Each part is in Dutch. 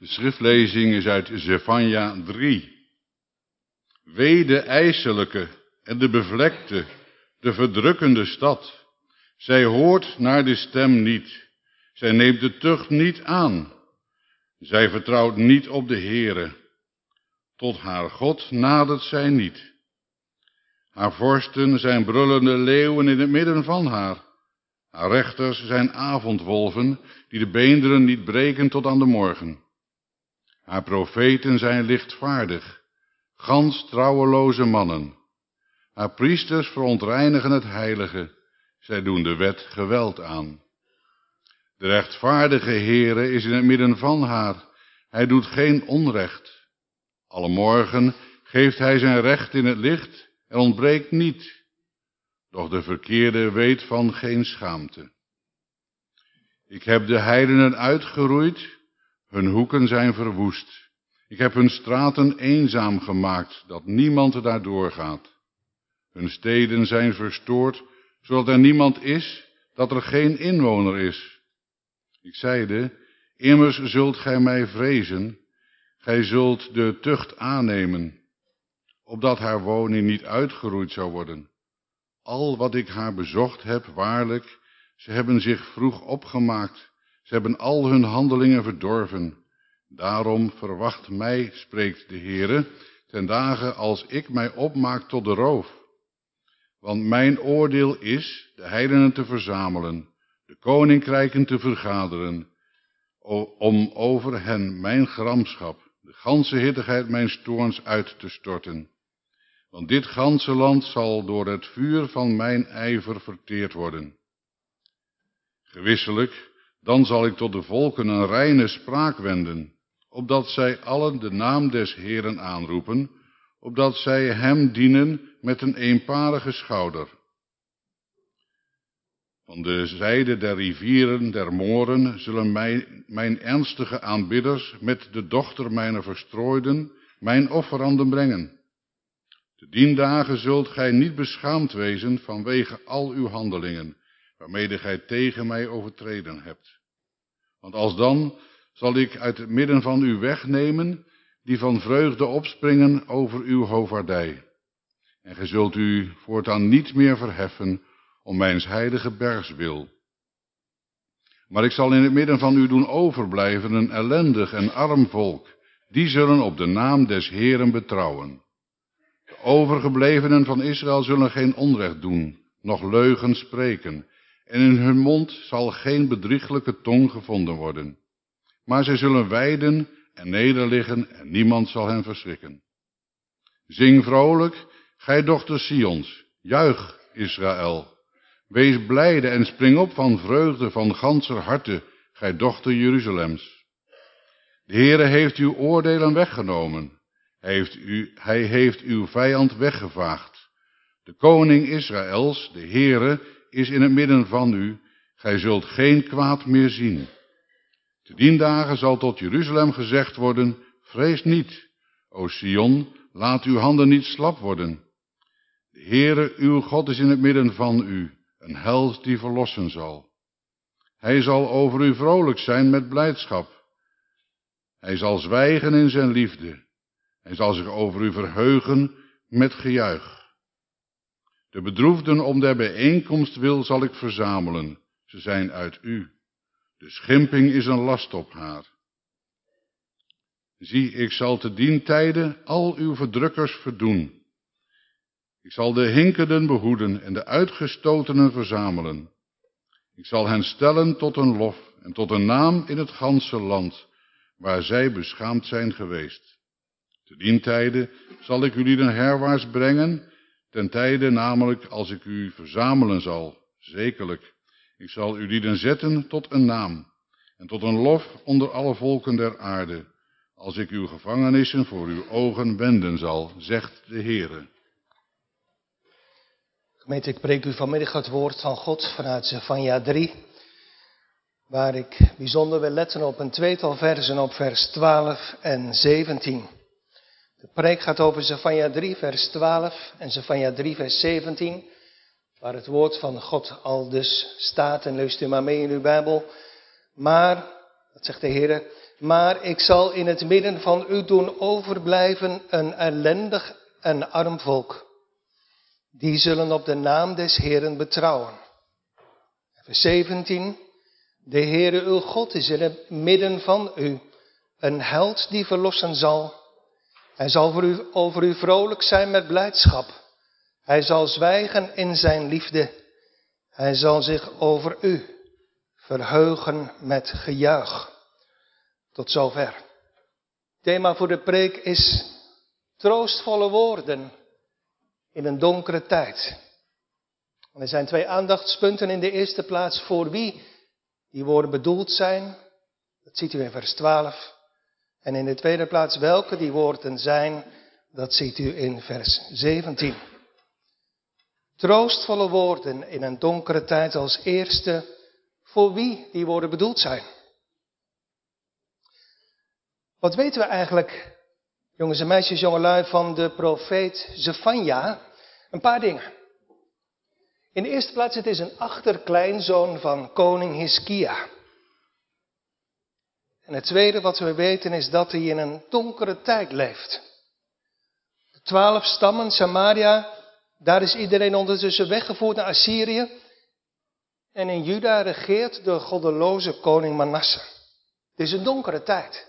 De schriftlezing is uit Zefania 3. Wee de ijselijke en de bevlekte, de verdrukkende stad. Zij hoort naar de stem niet. Zij neemt de tucht niet aan. Zij vertrouwt niet op de Heere. Tot haar God nadert zij niet. Haar vorsten zijn brullende leeuwen in het midden van haar. Haar rechters zijn avondwolven die de beenderen niet breken tot aan de morgen. Haar profeten zijn lichtvaardig, gans trouweloze mannen. Haar priesters verontreinigen het heilige, zij doen de wet geweld aan. De rechtvaardige Heere is in het midden van haar, hij doet geen onrecht. Alle morgen geeft hij zijn recht in het licht en ontbreekt niet, doch de verkeerde weet van geen schaamte. Ik heb de heidenen uitgeroeid, hun hoeken zijn verwoest. Ik heb hun straten eenzaam gemaakt, dat niemand daar doorgaat. Hun steden zijn verstoord, zodat er niemand is, dat er geen inwoner is. Ik zeide, immers zult gij mij vrezen, gij zult de tucht aannemen, opdat haar woning niet uitgeroeid zou worden. Al wat ik haar bezocht heb, waarlijk, ze hebben zich vroeg opgemaakt, ze hebben al hun handelingen verdorven. Daarom verwacht mij, spreekt de Heere, ten dagen als ik mij opmaak tot de roof. Want mijn oordeel is de heidenen te verzamelen, de koninkrijken te vergaderen, om over hen mijn gramschap, de ganse hittigheid mijn stoorns uit te storten. Want dit ganse land zal door het vuur van mijn ijver verteerd worden. Gewisselijk, dan zal ik tot de volken een reine spraak wenden, opdat zij allen de naam des Heeren aanroepen, opdat zij hem dienen met een eenparige schouder. Van de zijde der rivieren, der moren, zullen mijn, ernstige aanbidders met de dochter mijner verstrooiden mijn offeranden brengen. Te dien dagen zult gij niet beschaamd wezen vanwege al uw handelingen, waarmede gij tegen mij overtreden hebt. Want als dan zal ik uit het midden van u wegnemen, die van vreugde opspringen over uw hovardij. En gij zult u voortaan niet meer verheffen om mijns heilige bergs wil. Maar ik zal in het midden van u doen overblijven een ellendig en arm volk, die zullen op de naam des Heeren betrouwen. De overgeblevenen van Israël zullen geen onrecht doen, noch leugen spreken, en in hun mond zal geen bedrieglijke tong gevonden worden. Maar zij zullen wijden en nederliggen en niemand zal hen verschrikken. Zing vrolijk, gij dochters Sions, juich Israël. Wees blijde en spring op van vreugde van ganser harte, gij dochter Jeruzalems. De Heere heeft uw oordelen weggenomen. Hij heeft, u, hij heeft uw vijand weggevaagd. De koning Israëls, de Heere, is in het midden van u. Gij zult geen kwaad meer zien. Te dien dagen zal tot Jeruzalem gezegd worden, vrees niet, o Sion, laat uw handen niet slap worden. De Heere, uw God, is in het midden van u, een held die verlossen zal. Hij zal over u vrolijk zijn met blijdschap. Hij zal zwijgen in zijn liefde. Hij zal zich over u verheugen met gejuich. De bedroefden om der bijeenkomst wil zal ik verzamelen. Ze zijn uit u. De schimping is een last op haar. Zie, ik zal te dien tijden al uw verdrukkers verdoen. Ik zal de hinkenden behoeden en de uitgestotenen verzamelen. Ik zal hen stellen tot een lof en tot een naam in het ganse land, waar zij beschaamd zijn geweest. Te dien tijden zal ik jullie een herwaarts brengen, ten tijde namelijk als ik u verzamelen zal, zekerlijk. Ik zal u lieden zetten tot een naam en tot een lof onder alle volken der aarde, als ik uw gevangenissen voor uw ogen wenden zal, zegt de Heere. Gemeente, ik preek u vanmiddag het woord van God vanuit Zephania 3, waar ik bijzonder wil letten op een tweetal versen op vers 12 en 17. De preek gaat over Zephania 3, vers 12 en Zephania 3, vers 17, waar het woord van God al dus staat en leest u maar mee in uw Bijbel. Maar, dat zegt de Heer, Maar ik zal in het midden van u doen overblijven een ellendig en arm volk. Die zullen op de naam des Heeren betrouwen. Vers 17. De Heere uw God is in het midden van u. Een held die verlossen zal. Hij zal voor u, over u vrolijk zijn met blijdschap. Hij zal zwijgen in zijn liefde. Hij zal zich over u verheugen met gejuich. Tot zover. Thema voor de preek is troostvolle woorden in een donkere tijd. er zijn twee aandachtspunten in de eerste plaats voor wie die woorden bedoeld zijn. Dat ziet u in vers 12. En in de tweede plaats welke die woorden zijn. Dat ziet u in vers 17. Troostvolle woorden in een donkere tijd als eerste voor wie die woorden bedoeld zijn. Wat weten we eigenlijk, jongens en meisjes, jongelui, van de profeet Zefania? Een paar dingen. In de eerste plaats, het is een achterkleinzoon van koning Hiskia. En het tweede wat we weten is dat hij in een donkere tijd leeft. De twaalf stammen, Samaria, daar is iedereen ondertussen weggevoerd naar Assyrië. En in Juda regeert de goddeloze koning Manasse. Het is een donkere tijd.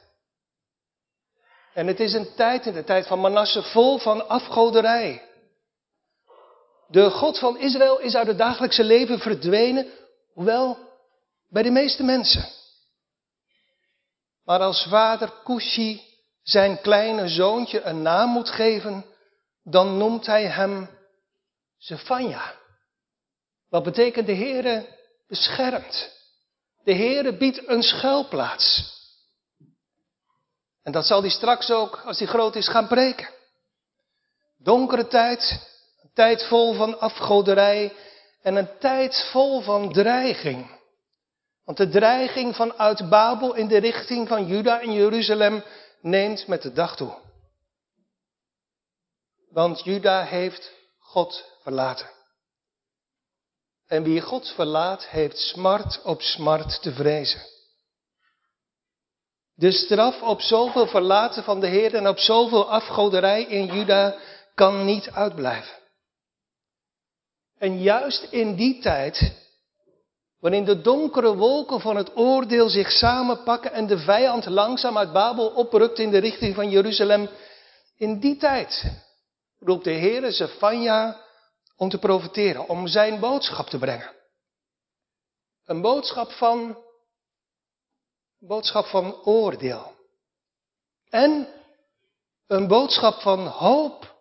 En het is een tijd, in de tijd van Manasse, vol van afgoderij. De God van Israël is uit het dagelijkse leven verdwenen, hoewel bij de meeste mensen. Maar als vader Kushi zijn kleine zoontje een naam moet geven, dan noemt hij hem Zephania. Wat betekent de Heere beschermt. De Heere biedt een schuilplaats. En dat zal hij straks ook, als hij groot is, gaan breken. Donkere tijd, een tijd vol van afgoderij en een tijd vol van dreiging. Want de dreiging vanuit Babel in de richting van Juda en Jeruzalem neemt met de dag toe. Want Juda heeft God verlaten. En wie God verlaat, heeft smart op smart te vrezen. De straf op zoveel verlaten van de Heer en op zoveel afgoderij in Juda kan niet uitblijven. En juist in die tijd, waarin de donkere wolken van het oordeel zich samenpakken en de vijand langzaam uit Babel oprukt in de richting van Jeruzalem, in die tijd roept de Heer Zephania om te profiteren, om zijn boodschap te brengen. Een boodschap van, een boodschap van oordeel. En een boodschap van hoop.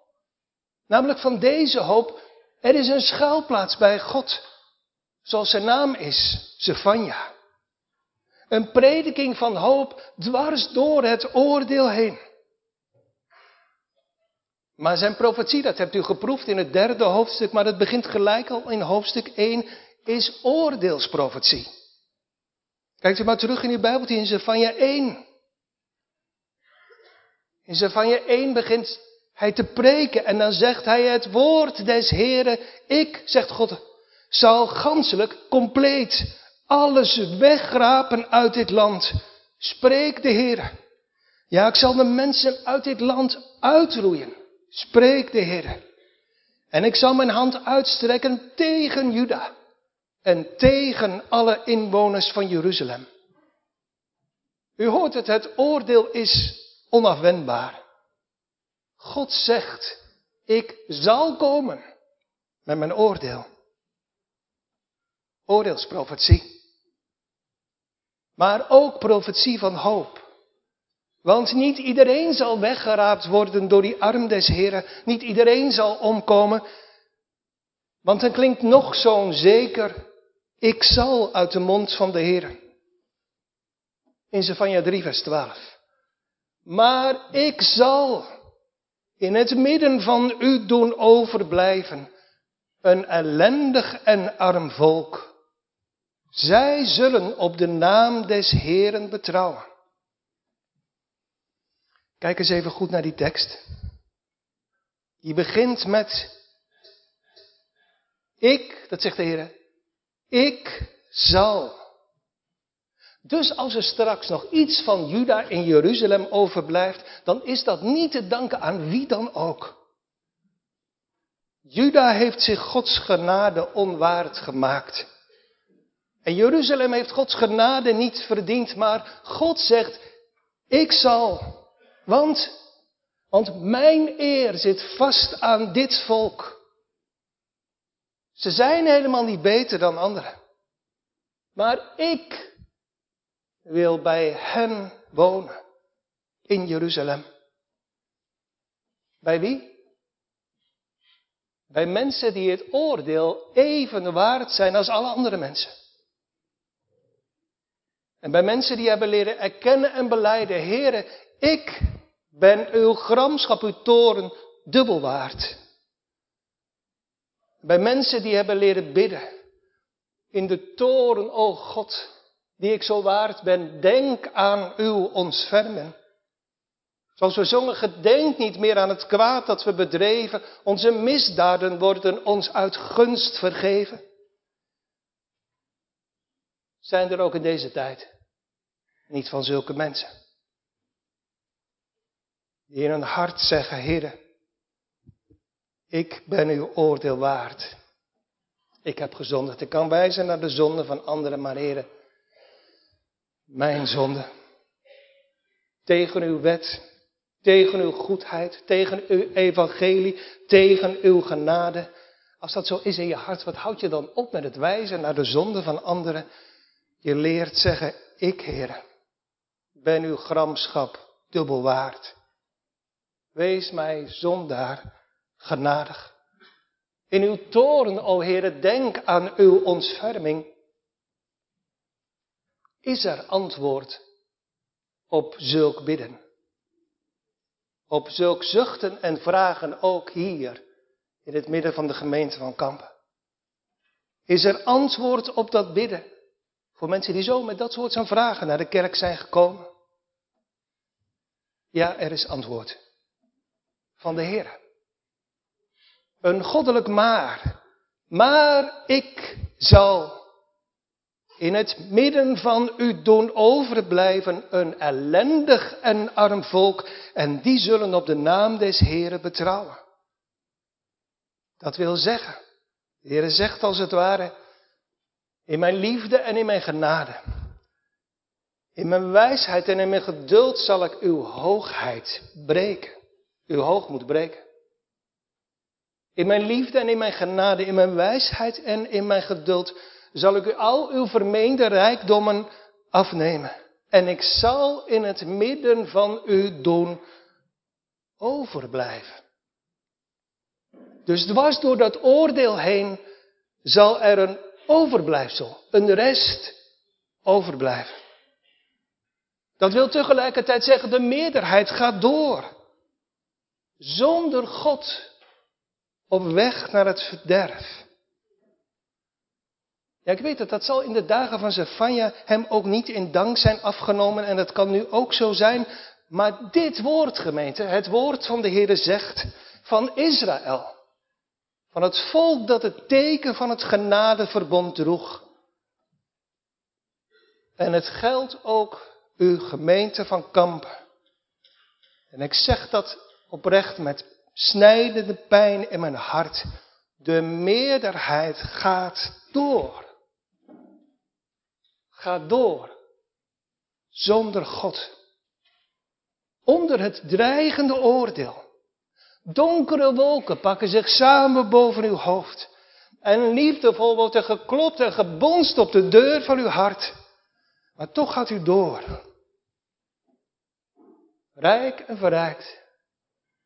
Namelijk van deze hoop, er is een schuilplaats bij God. Zoals zijn naam is, Zephania. Een prediking van hoop dwars door het oordeel heen. Maar zijn profetie, dat hebt u geproefd in het derde hoofdstuk, maar het begint gelijk al in hoofdstuk 1, is oordeelsprofetie. Kijkt u maar terug in uw Bijbeltje in Zephania 1. In Zephania 1 begint hij te preken en dan zegt hij het woord des Heren, ik, zegt God, zal ganselijk, compleet, alles wegrapen uit dit land. Spreek de Heer. Ja, ik zal de mensen uit dit land uitroeien. Spreek de Heer. En ik zal mijn hand uitstrekken tegen Juda en tegen alle inwoners van Jeruzalem. U hoort het, het oordeel is onafwendbaar. God zegt, ik zal komen met mijn oordeel. Oordeelsprofetie. Maar ook profetie van hoop. Want niet iedereen zal weggeraapt worden door die arm des Heren. Niet iedereen zal omkomen. Want dan klinkt nog zo'n zeker, ik zal uit de mond van de Heer. In Zephania 3 vers 12. Maar ik zal in het midden van u doen overblijven een ellendig en arm volk. Zij zullen op de naam des Heeren betrouwen. Kijk eens even goed naar die tekst. Die begint met, ik, dat zegt de Heer, ik zal. Dus als er straks nog iets van Juda in Jeruzalem overblijft, dan is dat niet te danken aan wie dan ook. Juda heeft zich Gods genade onwaard gemaakt. En Jeruzalem heeft Gods genade niet verdiend, maar God zegt, ik zal, want, want mijn eer zit vast aan dit volk. Ze zijn helemaal niet beter dan anderen. Maar ik wil bij hen wonen. In Jeruzalem. Bij wie? Bij mensen die het oordeel even waard zijn als alle andere mensen. En bij mensen die hebben leren erkennen en beleiden, Heere, ik ben uw gramschap, uw toren, dubbel waard. Bij mensen die hebben leren bidden. In de toren, o God, die ik zo waard ben, denk aan uw ontfermen. Zoals we zongen, gedenk niet meer aan het kwaad dat we bedreven. Onze misdaden worden ons uit gunst vergeven. Zijn er ook in deze tijd niet van zulke mensen? Die in hun hart zeggen, Heer, ik ben uw oordeel waard. Ik heb gezondigd. Ik kan wijzen naar de zonde van anderen, maar heren, mijn zonde. Tegen uw wet, tegen uw goedheid, tegen uw evangelie, tegen uw genade. Als dat zo is in je hart, wat houd je dan op met het wijzen naar de zonde van anderen? Je leert zeggen, ik, heren, ben uw gramschap dubbel waard. Wees mij zondaar genadig. In uw toren, o Heere, denk aan uw ontferming. Is er antwoord op zulk bidden? Op zulk zuchten en vragen ook hier, in het midden van de gemeente van Kampen? Is er antwoord op dat bidden? Voor mensen die zo met dat soort van vragen naar de kerk zijn gekomen? Ja, er is antwoord van de Heer. Een goddelijk maar. Maar ik zal in het midden van u doen overblijven een ellendig en arm volk en die zullen op de naam des Heren betrouwen. Dat wil zeggen, de Heer zegt als het ware, in mijn liefde en in mijn genade, in mijn wijsheid en in mijn geduld zal ik uw hoogheid breken, uw hoogmoed breken. In mijn liefde en in mijn genade, in mijn wijsheid en in mijn geduld zal ik u al uw vermeende rijkdommen afnemen. En ik zal in het midden van u doen overblijven. Dus dwars door dat oordeel heen zal er een overblijfsel, een rest overblijven. Dat wil tegelijkertijd zeggen, de meerderheid gaat door. Zonder God op weg naar het verderf. Ja, ik weet het, dat zal in de dagen van Zephania hem ook niet in dank zijn afgenomen en dat kan nu ook zo zijn. Maar dit woord, gemeente, het woord van de Heer zegt van Israël, van het volk dat het teken van het genadeverbond droeg. En het geldt ook uw gemeente van Kampen. En ik zeg dat oprecht met snijdende pijn in mijn hart. De meerderheid gaat door. Gaat door. Zonder God. Onder het dreigende oordeel. Donkere wolken pakken zich samen boven uw hoofd. En liefdevol wordt er geklopt en gebonst op de deur van uw hart. Maar toch gaat u door. Rijk en verrijkt.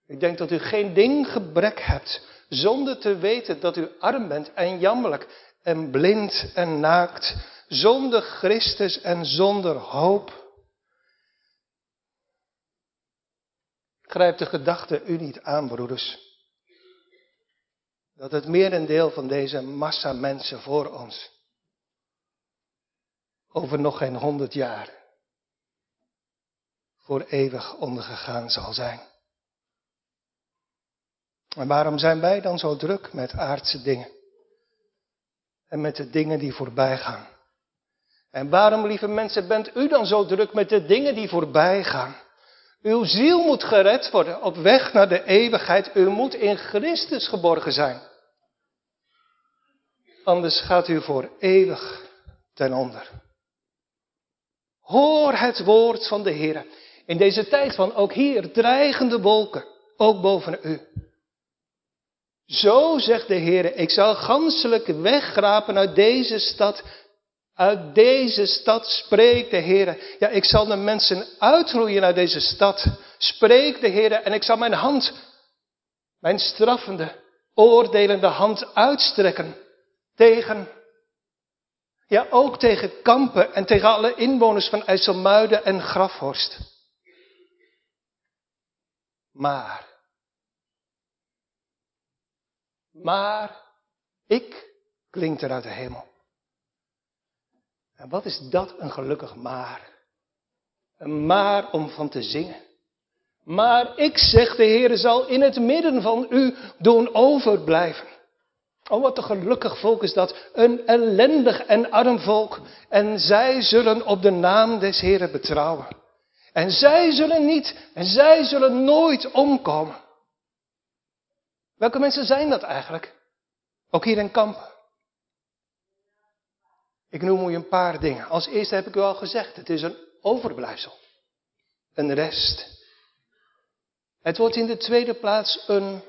Ik denk dat u geen ding gebrek hebt zonder te weten dat u arm bent en jammerlijk en blind en naakt, zonder Christus en zonder hoop. Grijpt de gedachte u niet aan, broeders, dat het merendeel van deze massa mensen voor ons over nog geen honderd jaar voor eeuwig ondergegaan zal zijn. En waarom zijn wij dan zo druk met aardse dingen? En met de dingen die voorbij gaan? En waarom, lieve mensen, bent u dan zo druk met de dingen die voorbij gaan? Uw ziel moet gered worden op weg naar de eeuwigheid. U moet in Christus geborgen zijn. Anders gaat u voor eeuwig ten onder. Hoor het woord van de Heer. In deze tijd van ook hier dreigende wolken, ook boven u. Zo zegt de Heer, ik zal ganselijk weggrapen uit deze stad. Uit deze stad spreekt de Heer. Ja, ik zal de mensen uitroeien uit deze stad. Spreekt de Heer en ik zal mijn hand, mijn straffende, oordelende hand uitstrekken tegen, ja ook tegen Kampen en tegen alle inwoners van IJsselmuiden en Grafhorst. Maar, maar, ik klinkt er uit de hemel. En wat is dat een gelukkig maar? Een maar om van te zingen. Maar ik zeg, de Heer zal in het midden van u doen overblijven. Oh, wat een gelukkig volk is dat. Een ellendig en arm volk. En zij zullen op de naam des Heren betrouwen. En zij zullen niet, en zij zullen nooit omkomen. Welke mensen zijn dat eigenlijk? Ook hier in Kamp. Ik noem u een paar dingen. Als eerste heb ik u al gezegd, het is een overblijfsel. Een rest. Het wordt in de tweede plaats een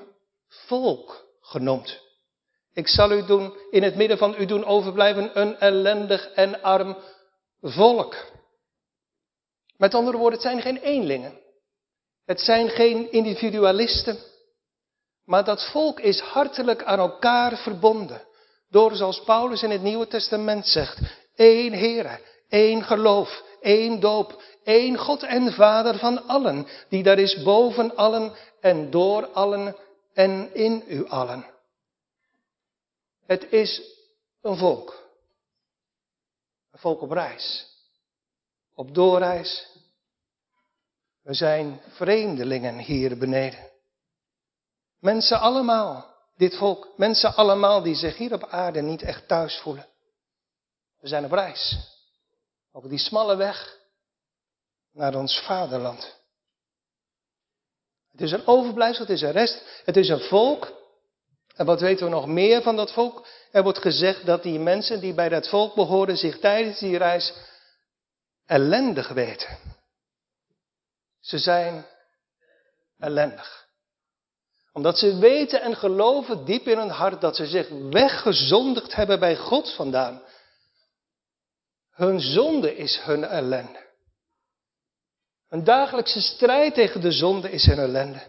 volk genoemd. Ik zal u doen, in het midden van u doen overblijven een ellendig en arm volk. Met andere woorden, het zijn geen eenlingen. Het zijn geen individualisten. Maar dat volk is hartelijk aan elkaar verbonden. Door, zoals Paulus in het Nieuwe Testament zegt, één Heere, één geloof, één doop, één God en Vader van allen, die daar is boven allen en door allen en in u allen. Het is een volk. Een volk op reis. Op doorreis. We zijn vreemdelingen hier beneden. Mensen allemaal, dit volk, mensen allemaal die zich hier op aarde niet echt thuis voelen. We zijn op reis. Over die smalle weg naar ons vaderland. Het is een overblijfsel, het is een rest, het is een volk en wat weten we nog meer van dat volk? Er wordt gezegd dat die mensen die bij dat volk behoren zich tijdens die reis ellendig weten. Ze zijn ellendig. Omdat ze weten en geloven diep in hun hart dat ze zich weggezondigd hebben bij God vandaan. Hun zonde is hun ellende. Een dagelijkse strijd tegen de zonde is hun ellende.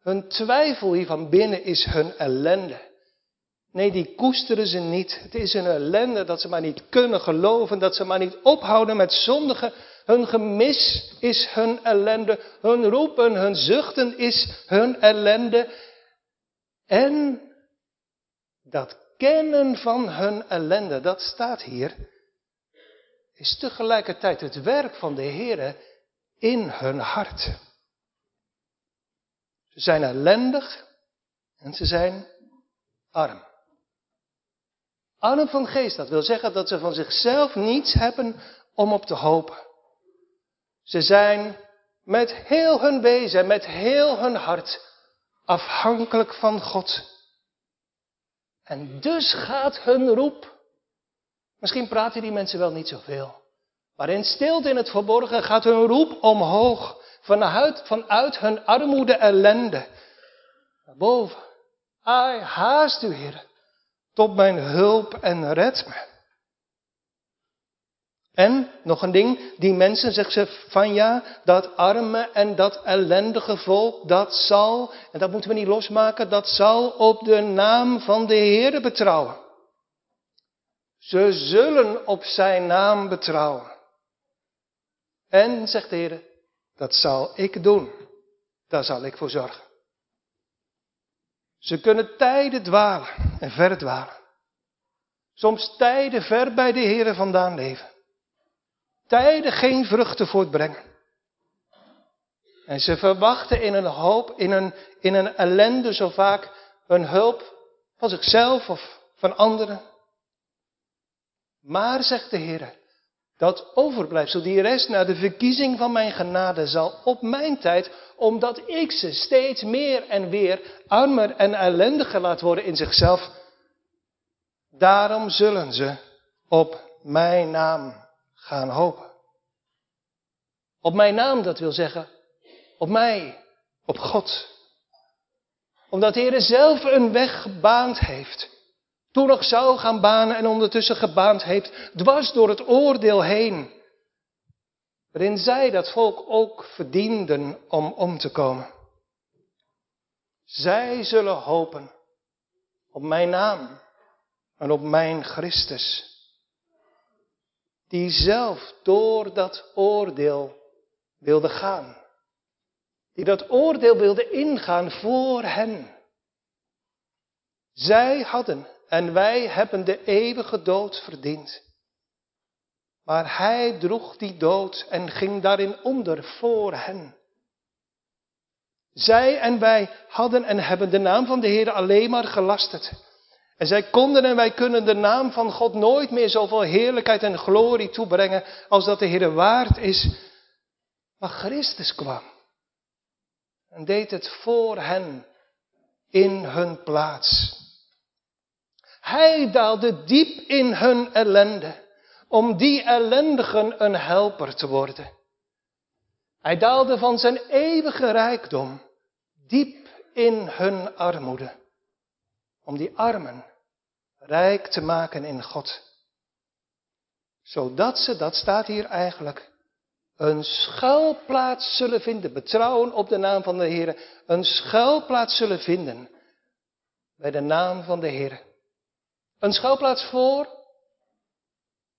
Hun twijfel hier van binnen is hun ellende. Nee, die koesteren ze niet. Het is hun ellende dat ze maar niet kunnen geloven, dat ze maar niet ophouden met zondigen. Hun gemis is hun ellende. Hun roepen, hun zuchten is hun ellende. En dat kennen van hun ellende, dat staat hier, is tegelijkertijd het werk van de Heer in hun hart. Ze zijn ellendig en ze zijn arm. Arm van geest, dat wil zeggen dat ze van zichzelf niets hebben om op te hopen. Ze zijn met heel hun wezen, met heel hun hart afhankelijk van God. En dus gaat hun roep. Misschien praten die mensen wel niet zoveel. Maar in stilte in het verborgen gaat hun roep omhoog. Vanuit, hun armoede ellende. Naar boven. Ai, haast u, Heer, tot mijn hulp en red me. En, nog een ding, die mensen, zegt ze van ja, dat arme en dat ellendige volk, dat zal, en dat moeten we niet losmaken, dat zal op de naam van de Heer betrouwen. Ze zullen op zijn naam betrouwen. En, zegt de Heer, dat zal ik doen. Daar zal ik voor zorgen. Ze kunnen tijden dwalen en ver dwalen. Soms tijden ver bij de Heer vandaan leven. Tijden geen vruchten voortbrengen. En ze verwachten in een hoop, in een, in een ellende zo vaak hun hulp van zichzelf of van anderen. Maar, zegt de Heer, dat overblijfsel, die rest naar de verkiezing van mijn genade, zal op mijn tijd, omdat ik ze steeds meer en weer armer en ellendiger laat worden in zichzelf, daarom zullen ze op mijn naam gaan hopen. Op mijn naam, dat wil zeggen, op mij, op God. Omdat de Heer zelf een weg gebaand heeft. Toen nog zou gaan banen en ondertussen gebaand heeft, dwars door het oordeel heen. Waarin zij, dat volk, ook verdienden om om te komen. Zij zullen hopen op mijn naam en op mijn Christus. Die zelf door dat oordeel wilde gaan. Die dat oordeel wilde ingaan voor hen. Zij hadden en wij hebben de eeuwige dood verdiend. Maar hij droeg die dood en ging daarin onder voor hen. Zij en wij hadden en hebben de naam van de Heer alleen maar gelasterd. En zij konden en wij kunnen de naam van God nooit meer zoveel heerlijkheid en glorie toebrengen als dat de Heer waard is. Maar Christus kwam en deed het voor hen in hun plaats. Hij daalde diep in hun ellende, om die ellendigen een helper te worden. Hij daalde van zijn eeuwige rijkdom diep in hun armoede, om die armen rijk te maken in God. Zodat ze, dat staat hier eigenlijk, een schuilplaats zullen vinden, betrouwen op de naam van de Heer, een schuilplaats zullen vinden bij de naam van de Heer. Een schuilplaats voor,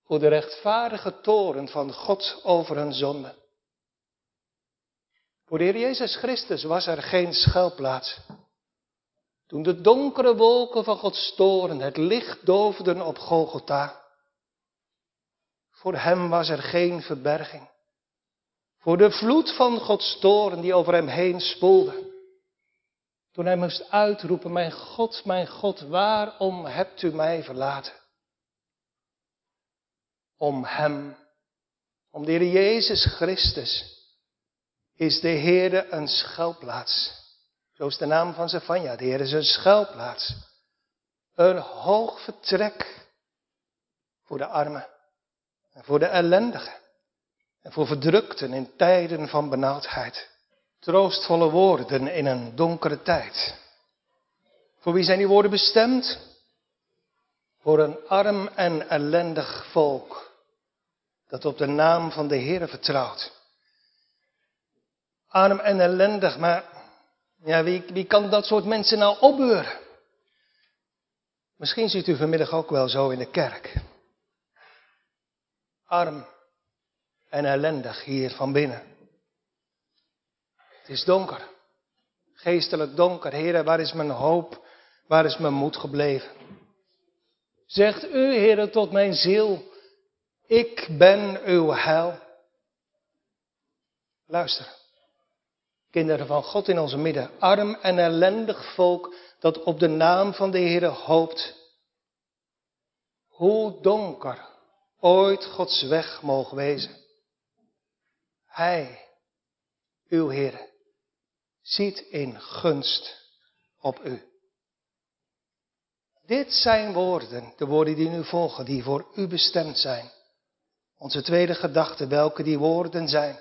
voor de rechtvaardige toren van God over hun zonde. Voor de Heer Jezus Christus was er geen schuilplaats. Toen de donkere wolken van Gods toren het licht doofden op Golgotha. Voor hem was er geen verberging. Voor de vloed van Gods toren die over hem heen spoelde. Toen hij moest uitroepen, mijn God, mijn God, waarom hebt u mij verlaten? Om hem, om de Heer Jezus Christus, is de Heer een schuilplaats. Zo is de naam van Zefania. De Heer is een schuilplaats. Een hoog vertrek voor de armen en voor de ellendigen en voor verdrukten in tijden van benauwdheid. Troostvolle woorden in een donkere tijd. Voor wie zijn die woorden bestemd? Voor een arm en ellendig volk dat op de naam van de Heer vertrouwt. Arm en ellendig, maar ja, wie, wie kan dat soort mensen nou opbeuren? Misschien ziet u vanmiddag ook wel zo in de kerk. Arm en ellendig hier van binnen. Het is donker. Geestelijk donker. Heer, waar is mijn hoop? Waar is mijn moed gebleven? Zegt u, Heer, tot mijn ziel, ik ben uw heil. Luister. Kinderen van God in onze midden, arm en ellendig volk dat op de naam van de Heer hoopt. Hoe donker ooit Gods weg mogen wezen. Hij, uw Heer, ziet in gunst op u. Dit zijn woorden, de woorden die nu volgen, die voor u bestemd zijn. Onze tweede gedachte, welke die woorden zijn.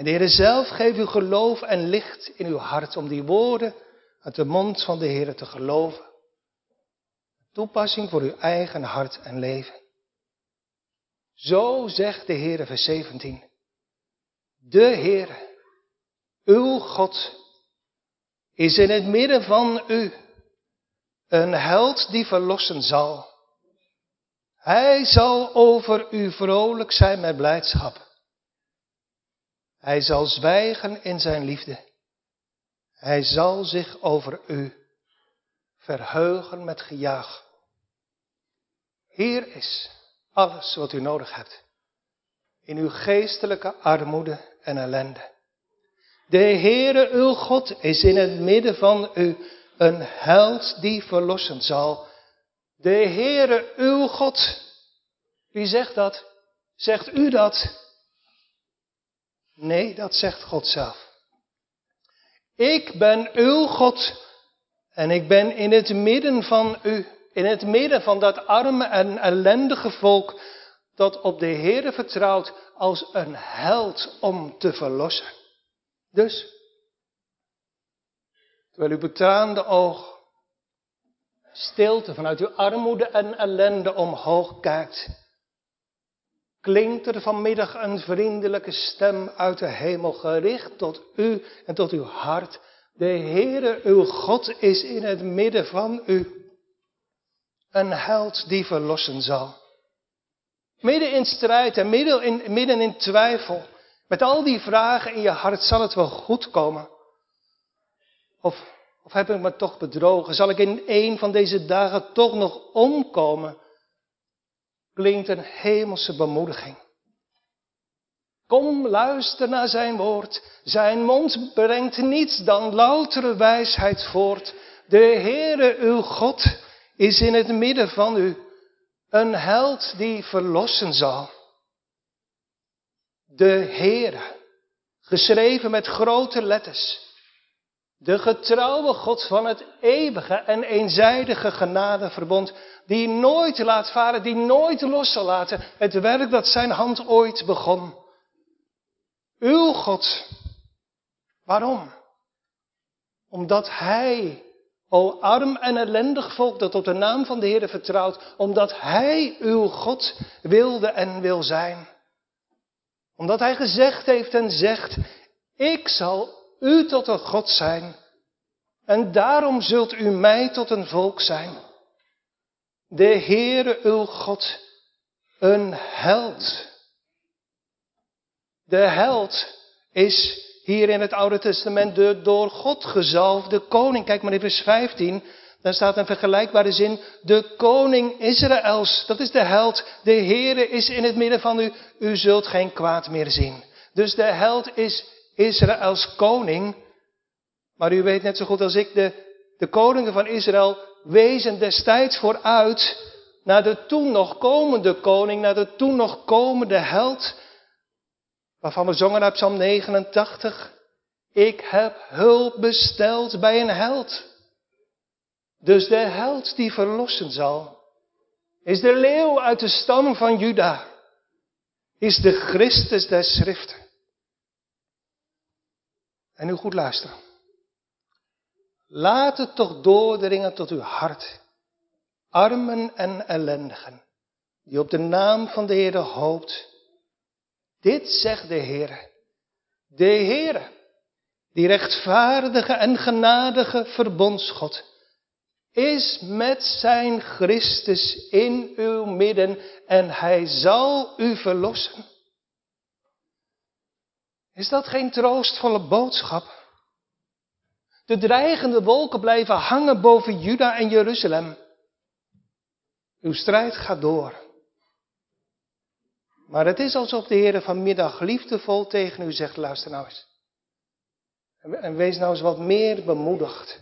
En de Heer zelf geeft u geloof en licht in uw hart om die woorden uit de mond van de Heer te geloven. Toepassing voor uw eigen hart en leven. Zo zegt de Heer, vers 17. De Heer uw God is in het midden van u een held die verlossen zal. Hij zal over u vrolijk zijn met blijdschap. Hij zal zwijgen in zijn liefde. Hij zal zich over u verheugen met gejaag. Hier is alles wat u nodig hebt. In uw geestelijke armoede en ellende. De Heere uw God is in het midden van u een held die verlossen zal. De Heere uw God Wie zegt dat? Zegt u dat? Nee, dat zegt God zelf. Ik ben uw God en ik ben in het midden van u, in het midden van dat arme en ellendige volk dat op de Heere vertrouwt als een held om te verlossen. Dus, terwijl uw betraande oog stilte vanuit uw armoede en ellende omhoog kijkt, klinkt er vanmiddag een vriendelijke stem uit de hemel gericht tot u en tot uw hart. De Heere, uw God, is in het midden van u. Een held die verlossen zal. Midden in strijd en midden in, midden in twijfel. Met al die vragen in je hart zal het wel goed komen. Of, of heb ik me toch bedrogen? Zal ik in een van deze dagen toch nog omkomen? Klinkt een hemelse bemoediging. Kom, luister naar zijn woord. Zijn mond brengt niets dan loutere wijsheid voort. De Heere, uw God, is in het midden van u. Een held die verlossen zal. De Heere, geschreven met grote letters. De getrouwe God van het eeuwige en eenzijdige genadeverbond, die nooit laat varen, die nooit los zal laten, het werk dat zijn hand ooit begon. Uw God. Waarom? Omdat Hij, o arm en ellendig volk dat op de naam van de Heer vertrouwt, omdat Hij uw God wilde en wil zijn. Omdat Hij gezegd heeft en zegt, ik zal u tot een God zijn. En daarom zult u mij tot een volk zijn. De Heere uw God, een held. De held is hier in het Oude Testament de door God gezalfde koning. Kijk maar in vers 15. Daar staat een vergelijkbare zin. De koning Israëls. Dat is de held. De Heere is in het midden van u. U zult geen kwaad meer zien. Dus de held is Israëls koning. Maar u weet net zo goed als ik, de, de koningen van Israël wezen destijds vooruit naar de toen nog komende koning, naar de toen nog komende held. Waarvan we zongen uit Psalm 89. Ik heb hulp besteld bij een held. Dus de held die verlossen zal, is de leeuw uit de stam van Juda. Is de Christus der schriften. En nu goed luisteren. Laat het toch doordringen tot uw hart. Armen en ellendigen, die op de naam van de Heer hoopt. Dit zegt de Heer. De Heer, die rechtvaardige en genadige verbondsgod, is met zijn Christus in uw midden en hij zal u verlossen. Is dat geen troostvolle boodschap? De dreigende wolken blijven hangen boven Juda en Jeruzalem. Uw strijd gaat door. Maar het is alsof de Heer vanmiddag liefdevol tegen u zegt, luister nou eens. En wees nou eens wat meer bemoedigd.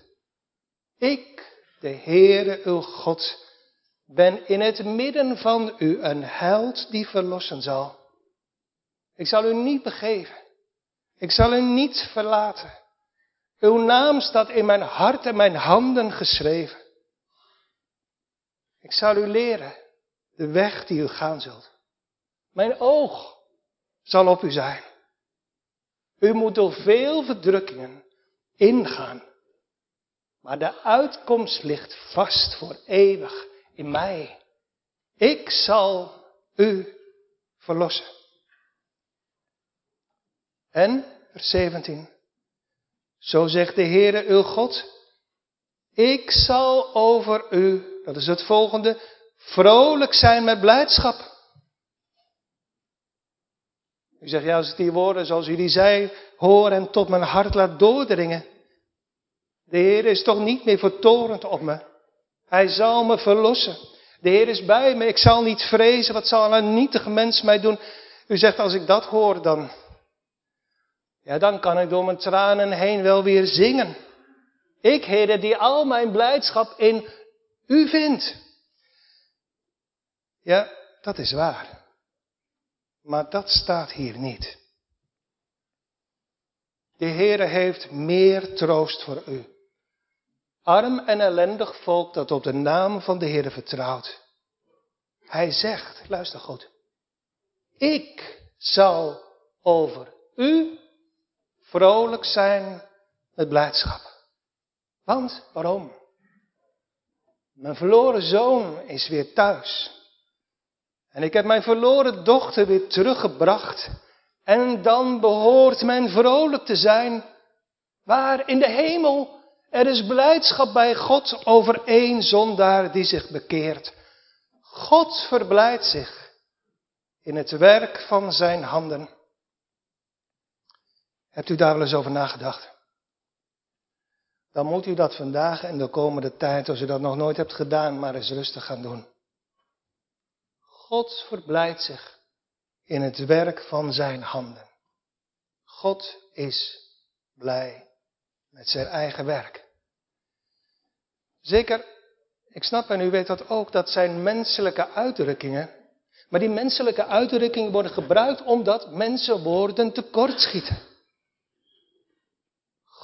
Ik, de Heere uw God, ben in het midden van u een held die verlossen zal. Ik zal u niet begeven. Ik zal u niet verlaten. Uw naam staat in mijn hart en mijn handen geschreven. Ik zal u leren de weg die u gaan zult. Mijn oog zal op u zijn. U moet door veel verdrukkingen ingaan. Maar de uitkomst ligt vast voor eeuwig in mij. Ik zal u verlossen. En, vers 17. Zo zegt de Heere uw God, ik zal over u, dat is het volgende, vrolijk zijn met blijdschap. U zegt, ja, als ik die woorden zoals u die zei, hoor en tot mijn hart laat doordringen. De Heer is toch niet meer vertorend op me. Hij zal me verlossen. De Heer is bij me. Ik zal niet vrezen. Wat zal een nietige mens mij doen? U zegt, als ik dat hoor, dan, ja, dan kan ik door mijn tranen heen wel weer zingen. Ik, Heer, die al mijn blijdschap in U vind. Ja, dat is waar. Maar dat staat hier niet. De Heere heeft meer troost voor u. Arm en ellendig volk dat op de naam van de Heere vertrouwt. Hij zegt, luister goed, ik zal over u vrolijk zijn met blijdschap. Want, waarom? Mijn verloren zoon is weer thuis. En ik heb mijn verloren dochter weer teruggebracht. En dan behoort men vrolijk te zijn. Waar in de hemel er is blijdschap bij God over één zondaar die zich bekeert. God verblijdt zich in het werk van zijn handen. Hebt u daar wel eens over nagedacht? Dan moet u dat vandaag en de komende tijd, als u dat nog nooit hebt gedaan, maar eens rustig gaan doen. God verblijdt zich in het werk van zijn handen. God is blij met zijn eigen werk. Zeker, ik snap en u weet dat ook, dat zijn menselijke uitdrukkingen. Maar die menselijke uitdrukkingen worden gebruikt omdat mensen woorden tekortschieten.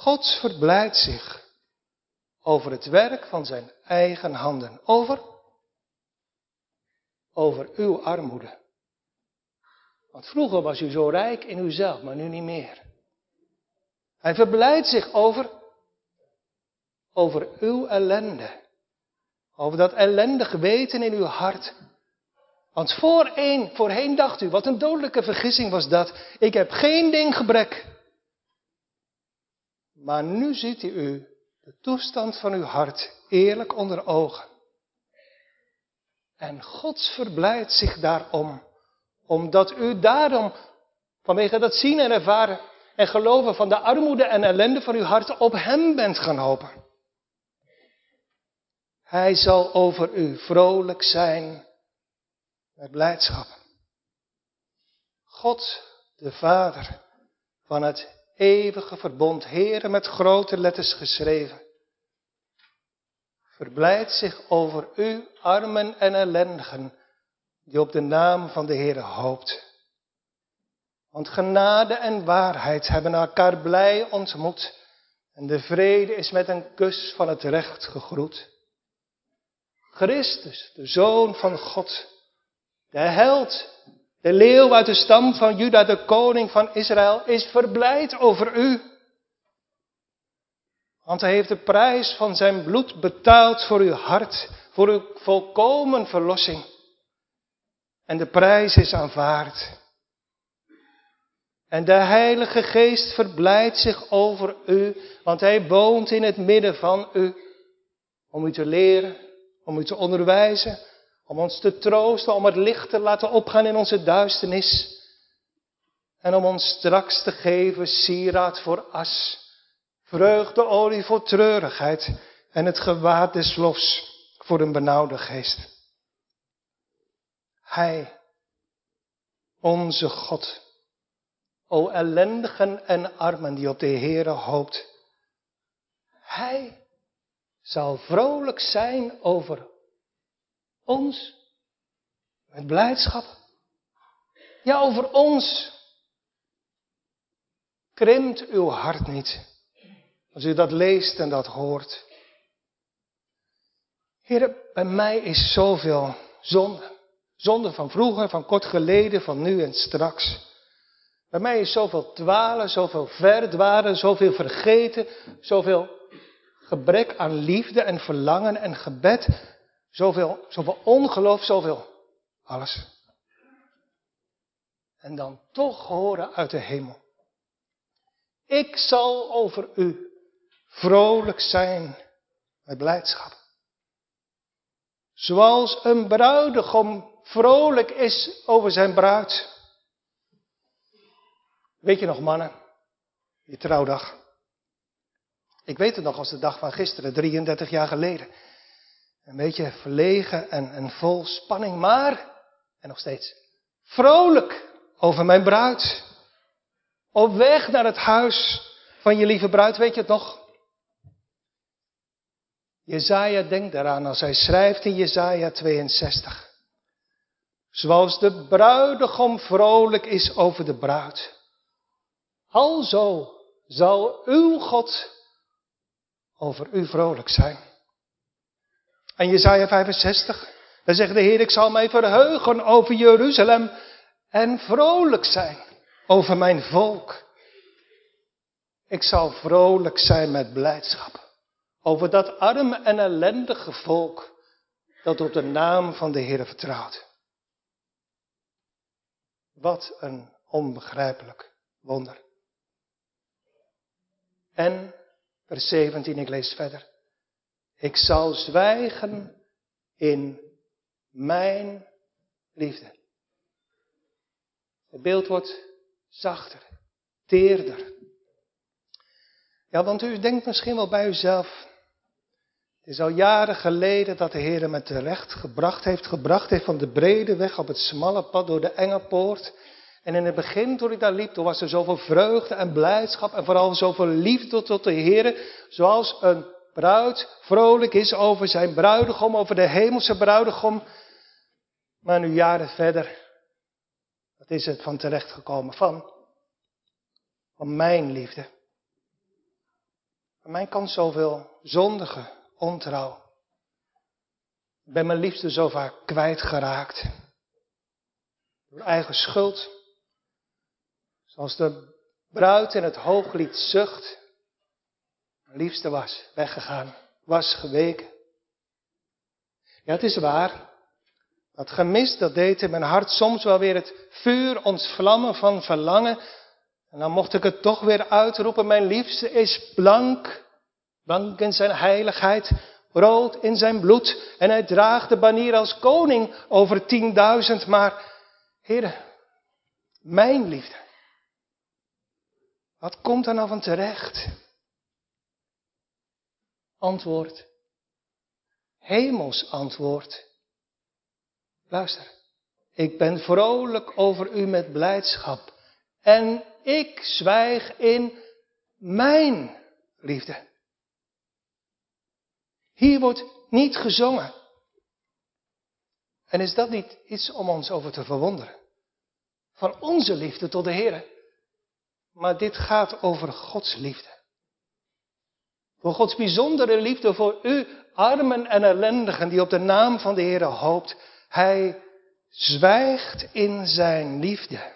God verblijdt zich over het werk van zijn eigen handen. Over? Over uw armoede. Want vroeger was u zo rijk in uzelf, maar nu niet meer. Hij verblijdt zich over, over uw ellende. Over dat ellendige weten in uw hart. Want voorheen dacht u, wat een dodelijke vergissing was dat. Ik heb geen ding gebrek. Maar nu ziet u de toestand van uw hart eerlijk onder ogen. En Gods verblijdt zich daarom, omdat u daarom, vanwege dat zien en ervaren en geloven van de armoede en ellende van uw hart, op Hem bent gaan hopen. Hij zal over u vrolijk zijn met blijdschap. God, de Vader van het eeuwige verbond, Heren met grote letters geschreven, verblijdt zich over u, armen en ellendigen, die op de naam van de Heere hoopt. Want genade en waarheid hebben elkaar blij ontmoet en de vrede is met een kus van het recht gegroet. Christus, de Zoon van God, de held de leeuw uit de stam van Juda, de koning van Israël, is verblijd over u. Want hij heeft de prijs van zijn bloed betaald voor uw hart, voor uw volkomen verlossing. En de prijs is aanvaard. En de Heilige Geest verblijdt zich over u, want hij woont in het midden van u, om u te leren, om u te onderwijzen, om ons te troosten, om het licht te laten opgaan in onze duisternis. En om ons straks te geven sieraad voor as, vreugdeolie voor treurigheid en het gewaad des lofs voor een benauwde geest. Hij, onze God, o ellendigen en armen die op de Heere hoopt, Hij zal vrolijk zijn over ons. Met blijdschap. Ja, over ons. Krimpt uw hart niet. Als u dat leest en dat hoort. Heer, bij mij is zoveel zonde. Zonde van vroeger, van kort geleden, van nu en straks. Bij mij is zoveel dwalen, zoveel verdwalen, zoveel vergeten, zoveel gebrek aan liefde en verlangen en gebed. Zoveel, zoveel ongeloof, zoveel alles. En dan toch horen uit de hemel. Ik zal over u vrolijk zijn met blijdschap. Zoals een bruidegom vrolijk is over zijn bruid. Weet je nog, mannen, je trouwdag. Ik weet het nog als de dag van gisteren, 33 jaar geleden. Een beetje verlegen en, vol spanning, maar, en nog steeds, vrolijk over mijn bruid. Op weg naar het huis van je lieve bruid, weet je het nog? Jezaja denkt daaraan als hij schrijft in Jezaja 62. Zoals de bruidegom vrolijk is over de bruid. Alzo zal uw God over u vrolijk zijn. En Jezaja 65, dan zegt de Heer, ik zal mij verheugen over Jeruzalem en vrolijk zijn over mijn volk. Ik zal vrolijk zijn met blijdschap over dat arme en ellendige volk dat op de naam van de Heer vertrouwt. Wat een onbegrijpelijk wonder. En, vers 17, ik lees verder. Ik zal zwijgen in mijn liefde. Het beeld wordt zachter, teerder. Ja, want u denkt misschien wel bij uzelf. Het is al jaren geleden dat de Heer me terecht gebracht heeft, gebracht heeft van de brede weg op het smalle pad door de enge poort. En in het begin, toen ik daar liep, toen was er zoveel vreugde en blijdschap en vooral zoveel liefde tot de Heer. Zoals een bruid vrolijk is over zijn bruidegom, over de hemelse bruidegom. Maar nu jaren verder, wat is het van terecht gekomen? Van, van mijn liefde. Van mijn kan zoveel zondige, ontrouw. Ik ben mijn liefde zo vaak kwijtgeraakt. Door eigen schuld. Zoals de bruid in het hooglied zucht. Liefste was weggegaan, was geweken. Ja, het is waar. Dat gemis, dat deed in mijn hart soms wel weer het vuur ontvlammen van verlangen. En dan mocht ik het toch weer uitroepen, mijn liefste is blank, blank in zijn heiligheid, rood in zijn bloed. En hij draagt de banier als koning over tienduizend, maar, heren, mijn liefde. Wat komt er nou van terecht? Antwoord. Hemels antwoord. Luister. Ik ben vrolijk over u met blijdschap. En ik zwijg in mijn liefde. Hier wordt niet gezongen. En is dat niet iets om ons over te verwonderen? Van onze liefde tot de Heer. Maar dit gaat over Gods liefde. Voor Gods bijzondere liefde voor u, armen en ellendigen die op de naam van de Heer hoopt. Hij zwijgt in zijn liefde.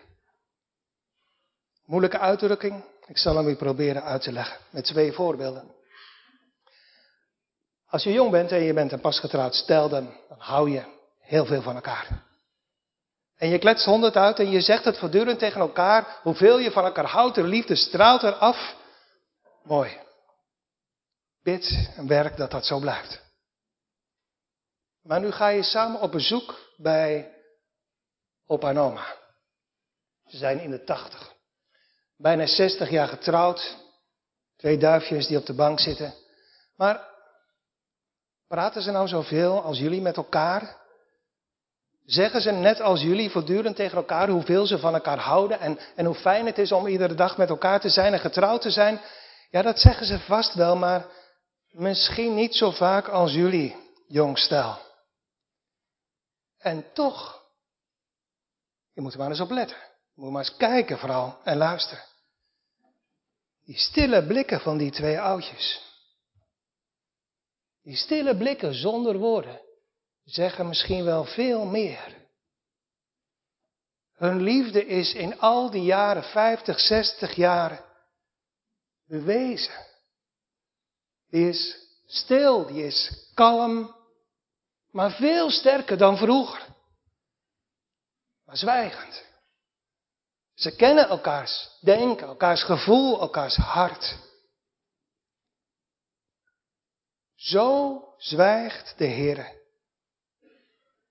Moeilijke uitdrukking. Ik zal hem u proberen uit te leggen met twee voorbeelden. Als je jong bent en je bent een pasgetrouwd stel, dan, dan hou je heel veel van elkaar. En je kletst honderd uit en je zegt het voortdurend tegen elkaar, hoeveel je van elkaar houdt, de liefde straalt eraf. Mooi. Bid en werk dat dat zo blijft. Maar nu ga je samen op bezoek bij opa en oma. Ze zijn in de tachtig. Bijna 60 jaar getrouwd. Twee duifjes die op de bank zitten. Maar praten ze nou zoveel als jullie met elkaar? Zeggen ze net als jullie voortdurend tegen elkaar hoeveel ze van elkaar houden en, en hoe fijn het is om iedere dag met elkaar te zijn en getrouwd te zijn? Ja, dat zeggen ze vast wel, maar misschien niet zo vaak als jullie, jongstel. En toch, je moet er maar eens op letten. Je moet maar eens kijken vooral en luisteren. Die stille blikken van die twee oudjes. Die stille blikken zonder woorden zeggen misschien wel veel meer. Hun liefde is in al die jaren, 50, 60 jaar, bewezen. Die is stil, die is kalm, maar veel sterker dan vroeger. Maar zwijgend. Ze kennen elkaars denken, elkaars gevoel, elkaars hart. Zo zwijgt de Heer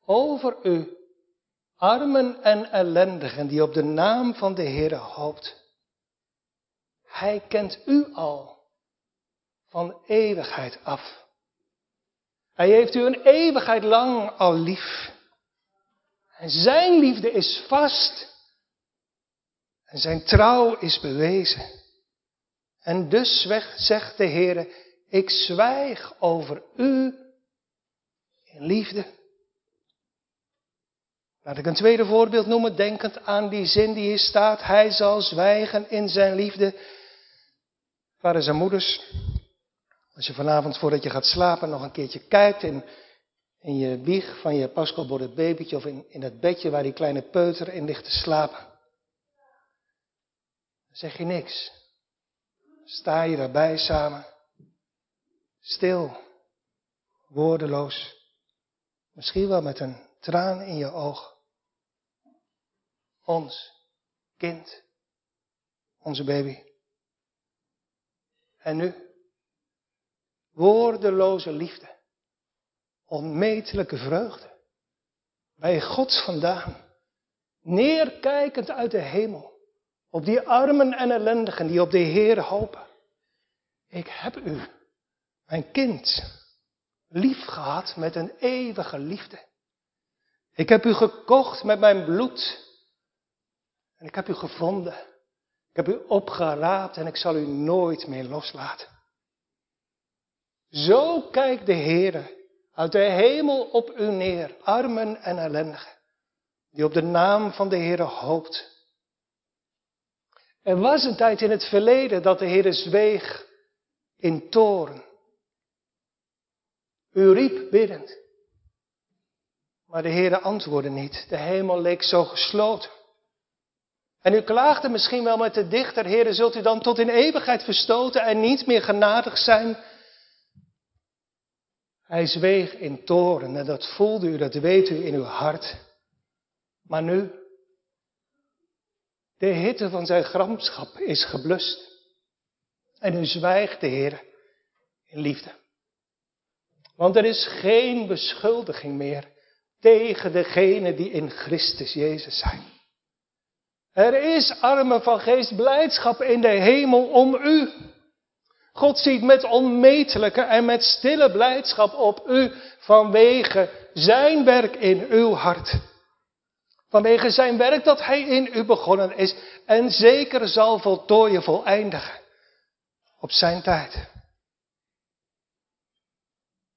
over u, armen en ellendigen die op de naam van de Heer hoopt. Hij kent u al van eeuwigheid af. Hij heeft u een eeuwigheid lang al lief. En zijn liefde is vast. En zijn trouw is bewezen. En dus zegt de Heer, ik zwijg over u in liefde. Laat ik een tweede voorbeeld noemen, denkend aan die zin die hier staat. Hij zal zwijgen in zijn liefde. Vaders en moeders, als je vanavond voordat je gaat slapen nog een keertje kijkt in, in je wieg van je pasgeboren babytje of in, in het bedje waar die kleine peuter in ligt te slapen. Dan zeg je niks. Sta je daarbij samen. Stil. Woordeloos. Misschien wel met een traan in je oog. Ons kind. Onze baby. En nu? Woordeloze liefde. Onmetelijke vreugde. Bij God vandaan. Neerkijkend uit de hemel. Op die armen en ellendigen die op de Heer hopen. Ik heb u, mijn kind, lief gehad met een eeuwige liefde. Ik heb u gekocht met mijn bloed. En ik heb u gevonden. Ik heb u opgeraapt en ik zal u nooit meer loslaten. Zo kijkt de Heer uit de hemel op u neer, armen en ellendigen, die op de naam van de Heer hoopt. Er was een tijd in het verleden dat de Heer zweeg in toren. U riep biddend. Maar de Heer antwoordde niet. De hemel leek zo gesloten. En u klaagde misschien wel met de dichter, Heere, zult u dan tot in eeuwigheid verstoten en niet meer genadig zijn? Hij zweeg in toren en dat voelde u, dat weet u in uw hart. Maar nu, de hitte van zijn gramschap is geblust. En u zwijgt de Heer in liefde. Want er is geen beschuldiging meer tegen degenen die in Christus Jezus zijn. Er is arme van geest blijdschap in de hemel om u. God ziet met onmetelijke en met stille blijdschap op u vanwege zijn werk in uw hart. Vanwege zijn werk dat hij in u begonnen is en zeker zal voltooien, voleindigen. Op zijn tijd.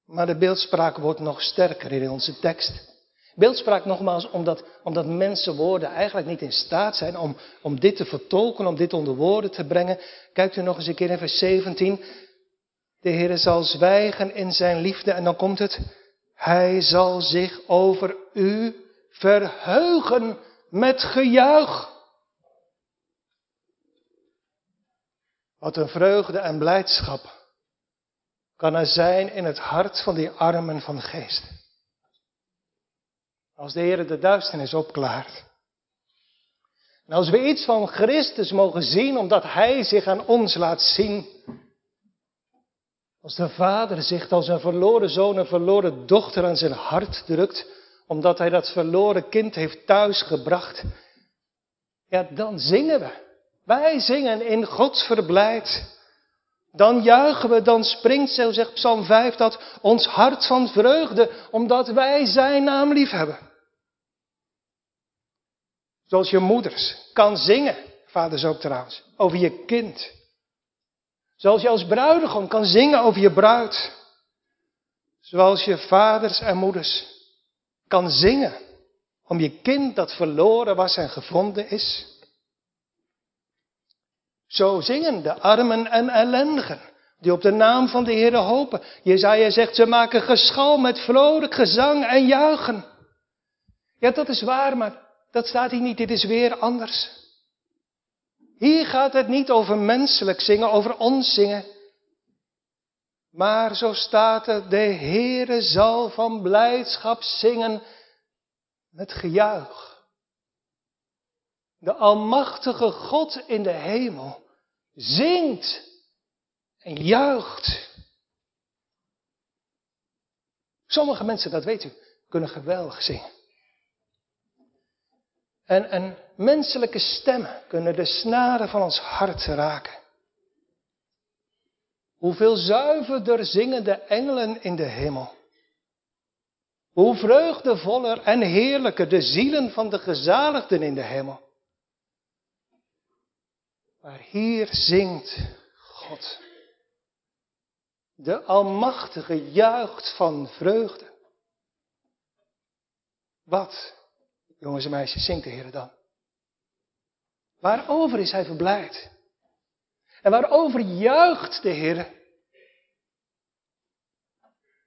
Maar de beeldspraak wordt nog sterker in onze tekst. Beeldspraak nogmaals, omdat, omdat mensenwoorden eigenlijk niet in staat zijn om, om dit te vertolken, om dit onder woorden te brengen. Kijkt u nog eens een keer in vers 17. De Heer zal zwijgen in zijn liefde en dan komt het. Hij zal zich over u verheugen met gejuich. Wat een vreugde en blijdschap kan er zijn in het hart van die armen van geest. Als de Heer de duisternis opklaart. Als we iets van Christus mogen zien, omdat Hij zich aan ons laat zien. Als de vader zich als een verloren zoon, een verloren dochter aan zijn hart drukt, omdat hij dat verloren kind heeft thuisgebracht. Ja, dan zingen we. Wij zingen in Gods verblijd. Dan juichen we, dan springt, zo zegt Psalm 5, dat ons hart van vreugde, omdat wij zijn naam lief hebben. Zoals je moeders kan zingen, vaders ook trouwens, over je kind. Zoals je als bruidegom kan zingen over je bruid. Zoals je vaders en moeders kan zingen om je kind dat verloren was en gevonden is. Zo zingen de armen en ellendigen die op de naam van de Heer hopen. Jezaja zegt, ze maken geschal met vrolijk gezang en juichen. Ja, dat is waar, maar dat staat hier niet. Dit is weer anders. Hier gaat het niet over menselijk zingen, over ons zingen. Maar zo staat er, de Heere zal van blijdschap zingen met gejuich. De Almachtige God in de hemel zingt en juicht. Sommige mensen, dat weet u, kunnen geweldig zingen. En, en menselijke stemmen kunnen de snaren van ons hart raken. Hoeveel zuiverder zingen de engelen in de hemel. Hoe vreugdevoller en heerlijker de zielen van de gezaligden in de hemel. Maar hier zingt God. De Almachtige juicht van vreugde. Wat Jongens en meisjes, zingt de Heer dan. Waarover is Hij verblijd? En waarover juicht de Heer?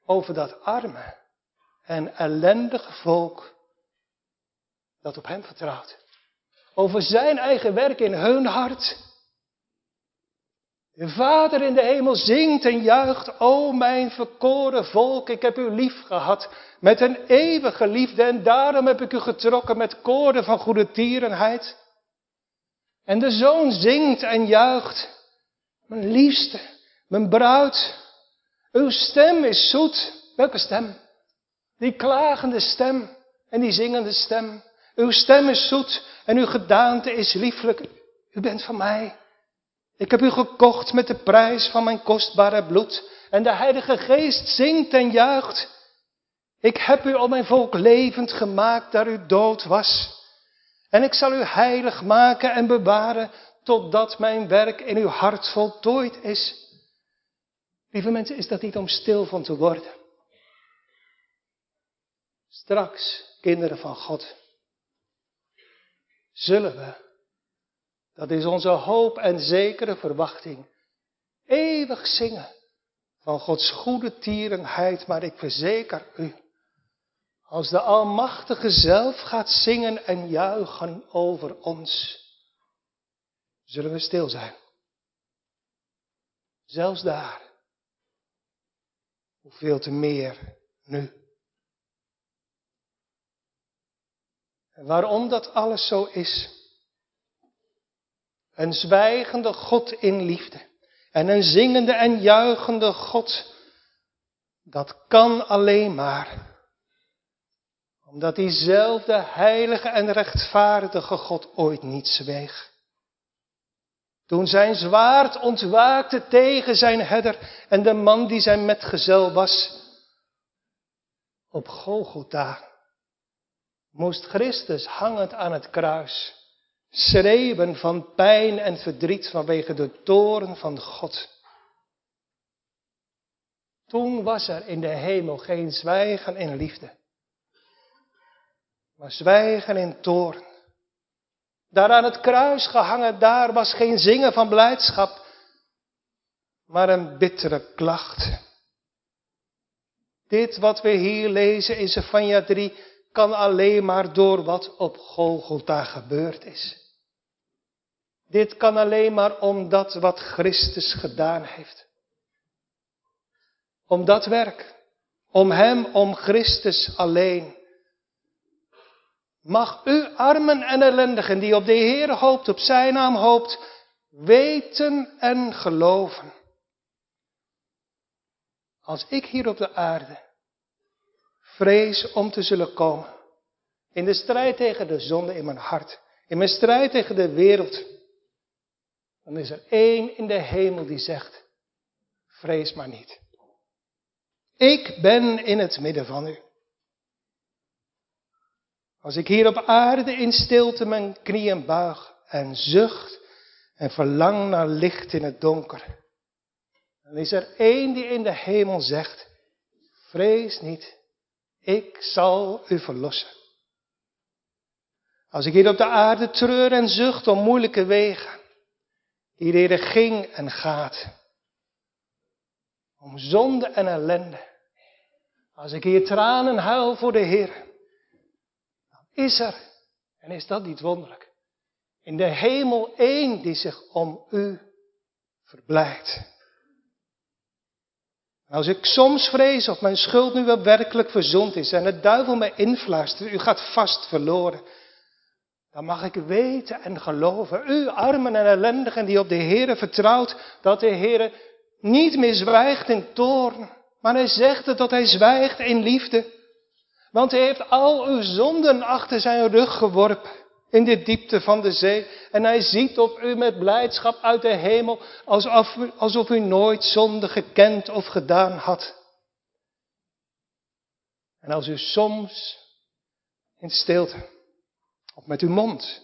Over dat arme en ellendige volk dat op Hem vertrouwt. Over Zijn eigen werk in hun hart. De Vader in de hemel zingt en juicht, o mijn verkoren volk, ik heb u lief gehad met een eeuwige liefde en daarom heb ik u getrokken met koorden van goede tierenheid. En de zoon zingt en juicht, mijn liefste, mijn bruid, uw stem is zoet. Welke stem? Die klagende stem en die zingende stem. Uw stem is zoet en uw gedaante is lieflijk. U bent van mij. Ik heb u gekocht met de prijs van mijn kostbare bloed. En de Heilige Geest zingt en juicht. Ik heb u al mijn volk levend gemaakt daar u dood was. En ik zal u heilig maken en bewaren totdat mijn werk in uw hart voltooid is. Lieve mensen, is dat niet om stil van te worden? Straks, kinderen van God, zullen we dat is onze hoop en zekere verwachting. Eeuwig zingen van Gods goede tierenheid, maar ik verzeker u, als de Almachtige zelf gaat zingen en juichen over ons, zullen we stil zijn. Zelfs daar. Hoeveel te meer nu. En waarom dat alles zo is, een zwijgende God in liefde. En een zingende en juichende God. Dat kan alleen maar. Omdat diezelfde heilige en rechtvaardige God ooit niet zweeg. Toen zijn zwaard ontwaakte tegen zijn herder en de man die zijn metgezel was. Op Golgotha moest Christus hangend aan het kruis schreeuwen van pijn en verdriet vanwege de toren van God. Toen was er in de hemel geen zwijgen in liefde, maar zwijgen in toorn. Daar aan het kruis gehangen, daar was geen zingen van blijdschap, maar een bittere klacht. Dit wat we hier lezen in Zephania 3 kan alleen maar door wat op Golgotha gebeurd is. Dit kan alleen maar omdat wat Christus gedaan heeft. Om dat werk. Om Hem, om Christus alleen. Mag u armen en ellendigen die op de Heer hoopt, op Zijn naam hoopt, weten en geloven. Als ik hier op de aarde vrees om te zullen komen, in de strijd tegen de zonde in mijn hart, in mijn strijd tegen de wereld, dan is er één in de hemel die zegt, vrees maar niet. Ik ben in het midden van u. Als ik hier op aarde in stilte mijn knieën buig en zucht en verlang naar licht in het donker, dan is er één die in de hemel zegt, vrees niet, ik zal u verlossen. Als ik hier op de aarde treur en zucht om moeilijke wegen, die ging en gaat. Om zonde en ellende. Als ik hier tranen huil voor de Heer, dan is er, en is dat niet wonderlijk, in de hemel één die zich om u verblijdt. Als ik soms vrees of mijn schuld nu wel werkelijk verzond is en de duivel mij influistert, u gaat vast verloren, dan mag ik weten en geloven, u armen en ellendigen die op de Heere vertrouwt, dat de Heere niet meer zwijgt in toorn, maar hij zegt het dat hij zwijgt in liefde. Want hij heeft al uw zonden achter zijn rug geworpen in de diepte van de zee. En hij ziet op u met blijdschap uit de hemel, alsof, alsof u nooit zonde gekend of gedaan had. En als u soms in stilte of met uw mond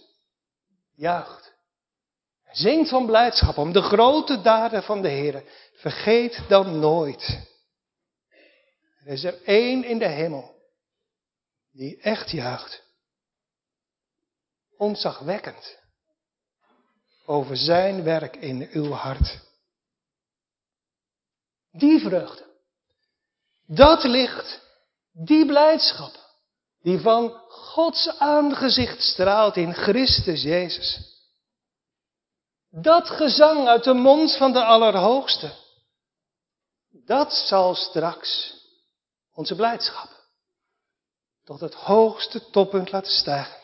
juicht. Zingt van blijdschap om de grote daden van de Heer. Vergeet dan nooit. Er is er één in de hemel die echt juicht. ontzagwekkend over zijn werk in uw hart. Die vreugde, dat licht, die blijdschap, die van Gods aangezicht straalt in Christus Jezus. Dat gezang uit de mond van de Allerhoogste, dat zal straks onze blijdschap tot het hoogste toppunt laten stijgen.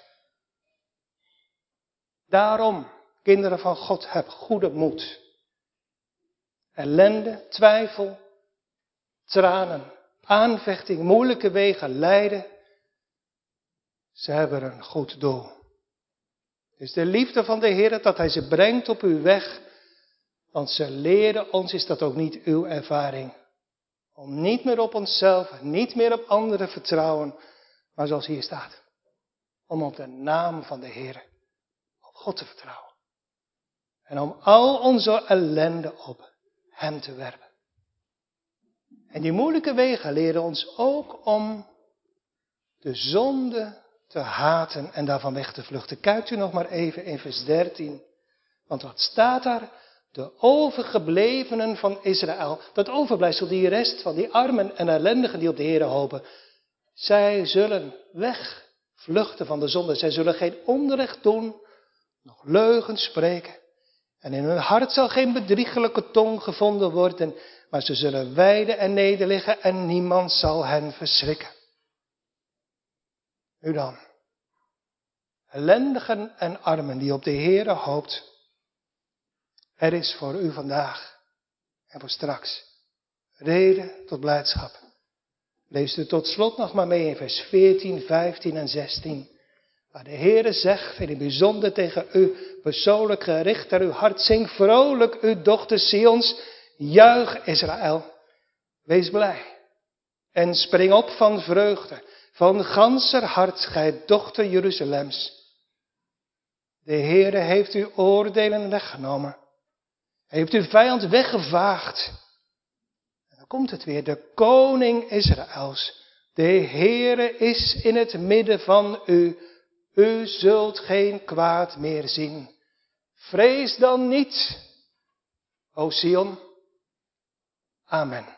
Daarom, kinderen van God, heb goede moed. Ellende, twijfel, tranen, aanvechting, moeilijke wegen, lijden. Ze hebben een goed doel. Het is de liefde van de Heer dat Hij ze brengt op uw weg. Want ze leren ons, is dat ook niet uw ervaring. Om niet meer op onszelf, niet meer op anderen vertrouwen, maar zoals hier staat. Om op de naam van de Heer, op God te vertrouwen. En om al onze ellende op Hem te werpen. En die moeilijke wegen leren ons ook om de zonde te haten en daarvan weg te vluchten. Kijkt u nog maar even in vers 13. Want wat staat daar? De overgeblevenen van Israël, dat overblijfsel, die rest van die armen en ellendigen die op de Heer hopen. Zij zullen wegvluchten van de zonde. Zij zullen geen onrecht doen, nog leugens spreken. En in hun hart zal geen bedriegelijke tong gevonden worden, maar ze zullen wijden en nederliggen en niemand zal hen verschrikken. Nu dan, ellendigen en armen die op de Heere hoopt, er is voor u vandaag en voor straks reden tot blijdschap. Lees u tot slot nog maar mee in vers 14, 15 en 16. Waar de Heere zegt, in het bijzonder tegen u persoonlijk gericht naar uw hart, zing vrolijk uw dochter Sions, juich Israël, wees blij. En spring op van vreugde, van ganser hart, gij dochter Jeruzalems. De Heere heeft uw oordelen weggenomen. Hij heeft uw vijand weggevaagd. En dan komt het weer, de koning Israëls. De Heere is in het midden van u. U zult geen kwaad meer zien. Vrees dan niet, o Sion. Amen.